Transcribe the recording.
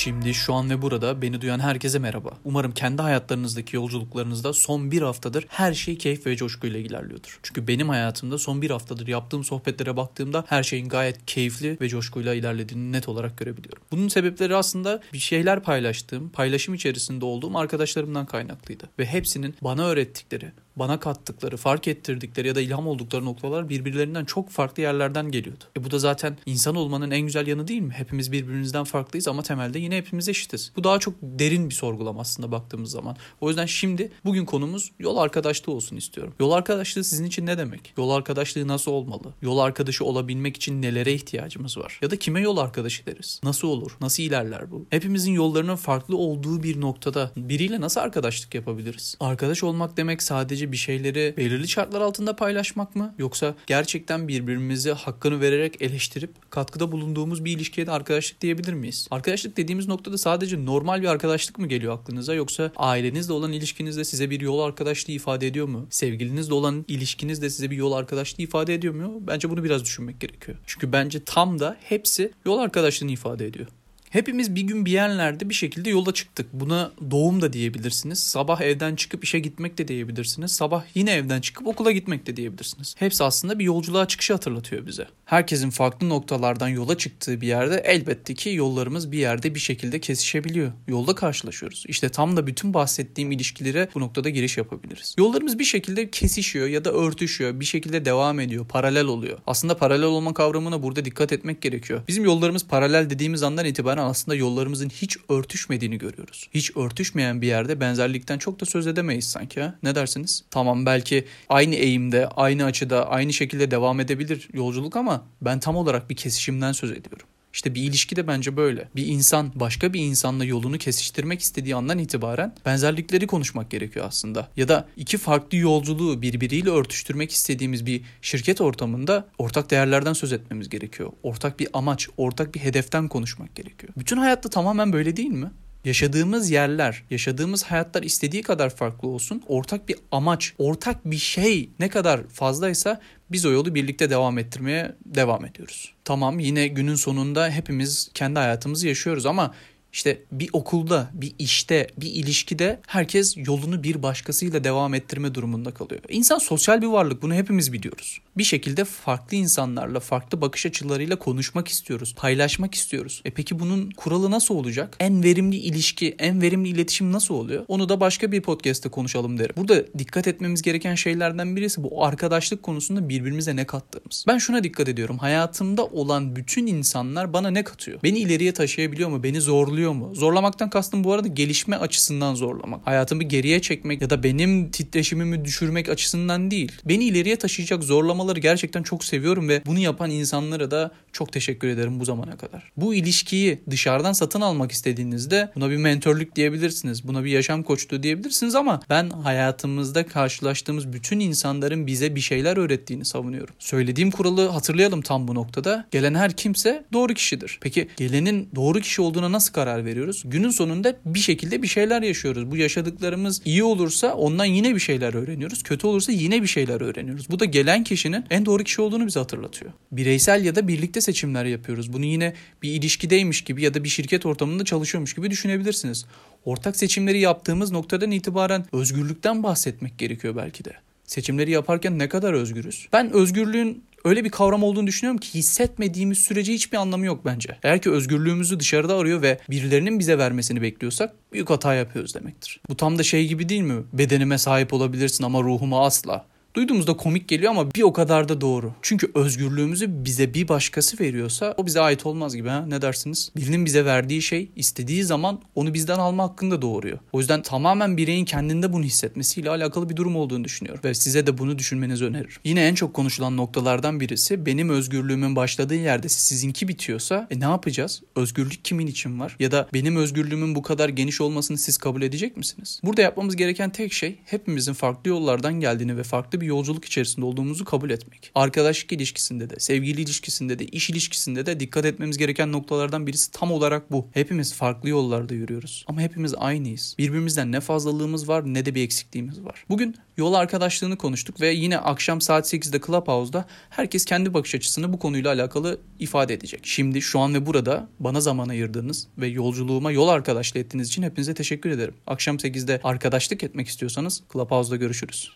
Şimdi şu an ve burada beni duyan herkese merhaba. Umarım kendi hayatlarınızdaki yolculuklarınızda son bir haftadır her şey keyif ve coşkuyla ilerliyordur. Çünkü benim hayatımda son bir haftadır yaptığım sohbetlere baktığımda her şeyin gayet keyifli ve coşkuyla ilerlediğini net olarak görebiliyorum. Bunun sebepleri aslında bir şeyler paylaştığım, paylaşım içerisinde olduğum arkadaşlarımdan kaynaklıydı. Ve hepsinin bana öğrettikleri, bana kattıkları, fark ettirdikleri ya da ilham oldukları noktalar birbirlerinden çok farklı yerlerden geliyordu. E bu da zaten insan olmanın en güzel yanı değil mi? Hepimiz birbirimizden farklıyız ama temelde yine hepimiz eşitiz. Bu daha çok derin bir sorgulama aslında baktığımız zaman. O yüzden şimdi bugün konumuz yol arkadaşlığı olsun istiyorum. Yol arkadaşlığı sizin için ne demek? Yol arkadaşlığı nasıl olmalı? Yol arkadaşı olabilmek için nelere ihtiyacımız var? Ya da kime yol arkadaşı deriz? Nasıl olur? Nasıl ilerler bu? Hepimizin yollarının farklı olduğu bir noktada biriyle nasıl arkadaşlık yapabiliriz? Arkadaş olmak demek sadece bir şeyleri belirli şartlar altında paylaşmak mı? Yoksa gerçekten birbirimizi hakkını vererek eleştirip katkıda bulunduğumuz bir ilişkiye de arkadaşlık diyebilir miyiz? Arkadaşlık dediğimiz noktada sadece normal bir arkadaşlık mı geliyor aklınıza yoksa ailenizle olan ilişkinizde size bir yol arkadaşlığı ifade ediyor mu? Sevgilinizle olan ilişkiniz de size bir yol arkadaşlığı ifade ediyor mu? Bence bunu biraz düşünmek gerekiyor. Çünkü bence tam da hepsi yol arkadaşlığını ifade ediyor. Hepimiz bir gün bir yerlerde bir şekilde yola çıktık. Buna doğum da diyebilirsiniz. Sabah evden çıkıp işe gitmek de diyebilirsiniz. Sabah yine evden çıkıp okula gitmek de diyebilirsiniz. Hepsi aslında bir yolculuğa çıkışı hatırlatıyor bize. Herkesin farklı noktalardan yola çıktığı bir yerde elbette ki yollarımız bir yerde bir şekilde kesişebiliyor. Yolda karşılaşıyoruz. İşte tam da bütün bahsettiğim ilişkilere bu noktada giriş yapabiliriz. Yollarımız bir şekilde kesişiyor ya da örtüşüyor. Bir şekilde devam ediyor. Paralel oluyor. Aslında paralel olma kavramına burada dikkat etmek gerekiyor. Bizim yollarımız paralel dediğimiz andan itibaren aslında yollarımızın hiç örtüşmediğini görüyoruz. Hiç örtüşmeyen bir yerde benzerlikten çok da söz edemeyiz sanki ha? Ne dersiniz? Tamam belki aynı eğimde, aynı açıda, aynı şekilde devam edebilir yolculuk ama ben tam olarak bir kesişimden söz ediyorum. İşte bir ilişki de bence böyle. Bir insan başka bir insanla yolunu kesiştirmek istediği andan itibaren benzerlikleri konuşmak gerekiyor aslında. Ya da iki farklı yolculuğu birbiriyle örtüştürmek istediğimiz bir şirket ortamında ortak değerlerden söz etmemiz gerekiyor. Ortak bir amaç, ortak bir hedeften konuşmak gerekiyor. Bütün hayatta tamamen böyle değil mi? Yaşadığımız yerler, yaşadığımız hayatlar istediği kadar farklı olsun. Ortak bir amaç, ortak bir şey ne kadar fazlaysa biz o yolu birlikte devam ettirmeye devam ediyoruz. Tamam yine günün sonunda hepimiz kendi hayatımızı yaşıyoruz ama işte bir okulda, bir işte, bir ilişkide herkes yolunu bir başkasıyla devam ettirme durumunda kalıyor. İnsan sosyal bir varlık bunu hepimiz biliyoruz. Bir şekilde farklı insanlarla, farklı bakış açılarıyla konuşmak istiyoruz, paylaşmak istiyoruz. E peki bunun kuralı nasıl olacak? En verimli ilişki, en verimli iletişim nasıl oluyor? Onu da başka bir podcast'te konuşalım derim. Burada dikkat etmemiz gereken şeylerden birisi bu arkadaşlık konusunda birbirimize ne kattığımız. Ben şuna dikkat ediyorum. Hayatımda olan bütün insanlar bana ne katıyor? Beni ileriye taşıyabiliyor mu? Beni zorluyor zorluyor mu? Zorlamaktan kastım bu arada gelişme açısından zorlamak. Hayatımı geriye çekmek ya da benim titreşimimi düşürmek açısından değil. Beni ileriye taşıyacak zorlamaları gerçekten çok seviyorum ve bunu yapan insanlara da çok teşekkür ederim bu zamana kadar. Bu ilişkiyi dışarıdan satın almak istediğinizde buna bir mentörlük diyebilirsiniz. Buna bir yaşam koçluğu diyebilirsiniz ama ben hayatımızda karşılaştığımız bütün insanların bize bir şeyler öğrettiğini savunuyorum. Söylediğim kuralı hatırlayalım tam bu noktada. Gelen her kimse doğru kişidir. Peki gelenin doğru kişi olduğuna nasıl karar karar veriyoruz. Günün sonunda bir şekilde bir şeyler yaşıyoruz. Bu yaşadıklarımız iyi olursa ondan yine bir şeyler öğreniyoruz. Kötü olursa yine bir şeyler öğreniyoruz. Bu da gelen kişinin en doğru kişi olduğunu bize hatırlatıyor. Bireysel ya da birlikte seçimler yapıyoruz. Bunu yine bir ilişkideymiş gibi ya da bir şirket ortamında çalışıyormuş gibi düşünebilirsiniz. Ortak seçimleri yaptığımız noktadan itibaren özgürlükten bahsetmek gerekiyor belki de seçimleri yaparken ne kadar özgürüz? Ben özgürlüğün öyle bir kavram olduğunu düşünüyorum ki hissetmediğimiz sürece hiçbir anlamı yok bence. Eğer ki özgürlüğümüzü dışarıda arıyor ve birilerinin bize vermesini bekliyorsak büyük hata yapıyoruz demektir. Bu tam da şey gibi değil mi? Bedenime sahip olabilirsin ama ruhuma asla. Duyduğumuzda komik geliyor ama bir o kadar da doğru. Çünkü özgürlüğümüzü bize bir başkası veriyorsa o bize ait olmaz gibi ha ne dersiniz? Birinin bize verdiği şey istediği zaman onu bizden alma hakkında doğuruyor. O yüzden tamamen bireyin kendinde bunu hissetmesiyle alakalı bir durum olduğunu düşünüyorum. Ve size de bunu düşünmenizi öneririm. Yine en çok konuşulan noktalardan birisi benim özgürlüğümün başladığı yerde sizinki bitiyorsa e ne yapacağız? Özgürlük kimin için var? Ya da benim özgürlüğümün bu kadar geniş olmasını siz kabul edecek misiniz? Burada yapmamız gereken tek şey hepimizin farklı yollardan geldiğini ve farklı bir yolculuk içerisinde olduğumuzu kabul etmek. Arkadaşlık ilişkisinde de, sevgili ilişkisinde de, iş ilişkisinde de dikkat etmemiz gereken noktalardan birisi tam olarak bu. Hepimiz farklı yollarda yürüyoruz ama hepimiz aynıyız. Birbirimizden ne fazlalığımız var ne de bir eksikliğimiz var. Bugün yol arkadaşlığını konuştuk ve yine akşam saat 8'de Clubhouse'da herkes kendi bakış açısını bu konuyla alakalı ifade edecek. Şimdi şu an ve burada bana zaman ayırdığınız ve yolculuğuma yol arkadaşlığı ettiğiniz için hepinize teşekkür ederim. Akşam 8'de arkadaşlık etmek istiyorsanız Clubhouse'da görüşürüz.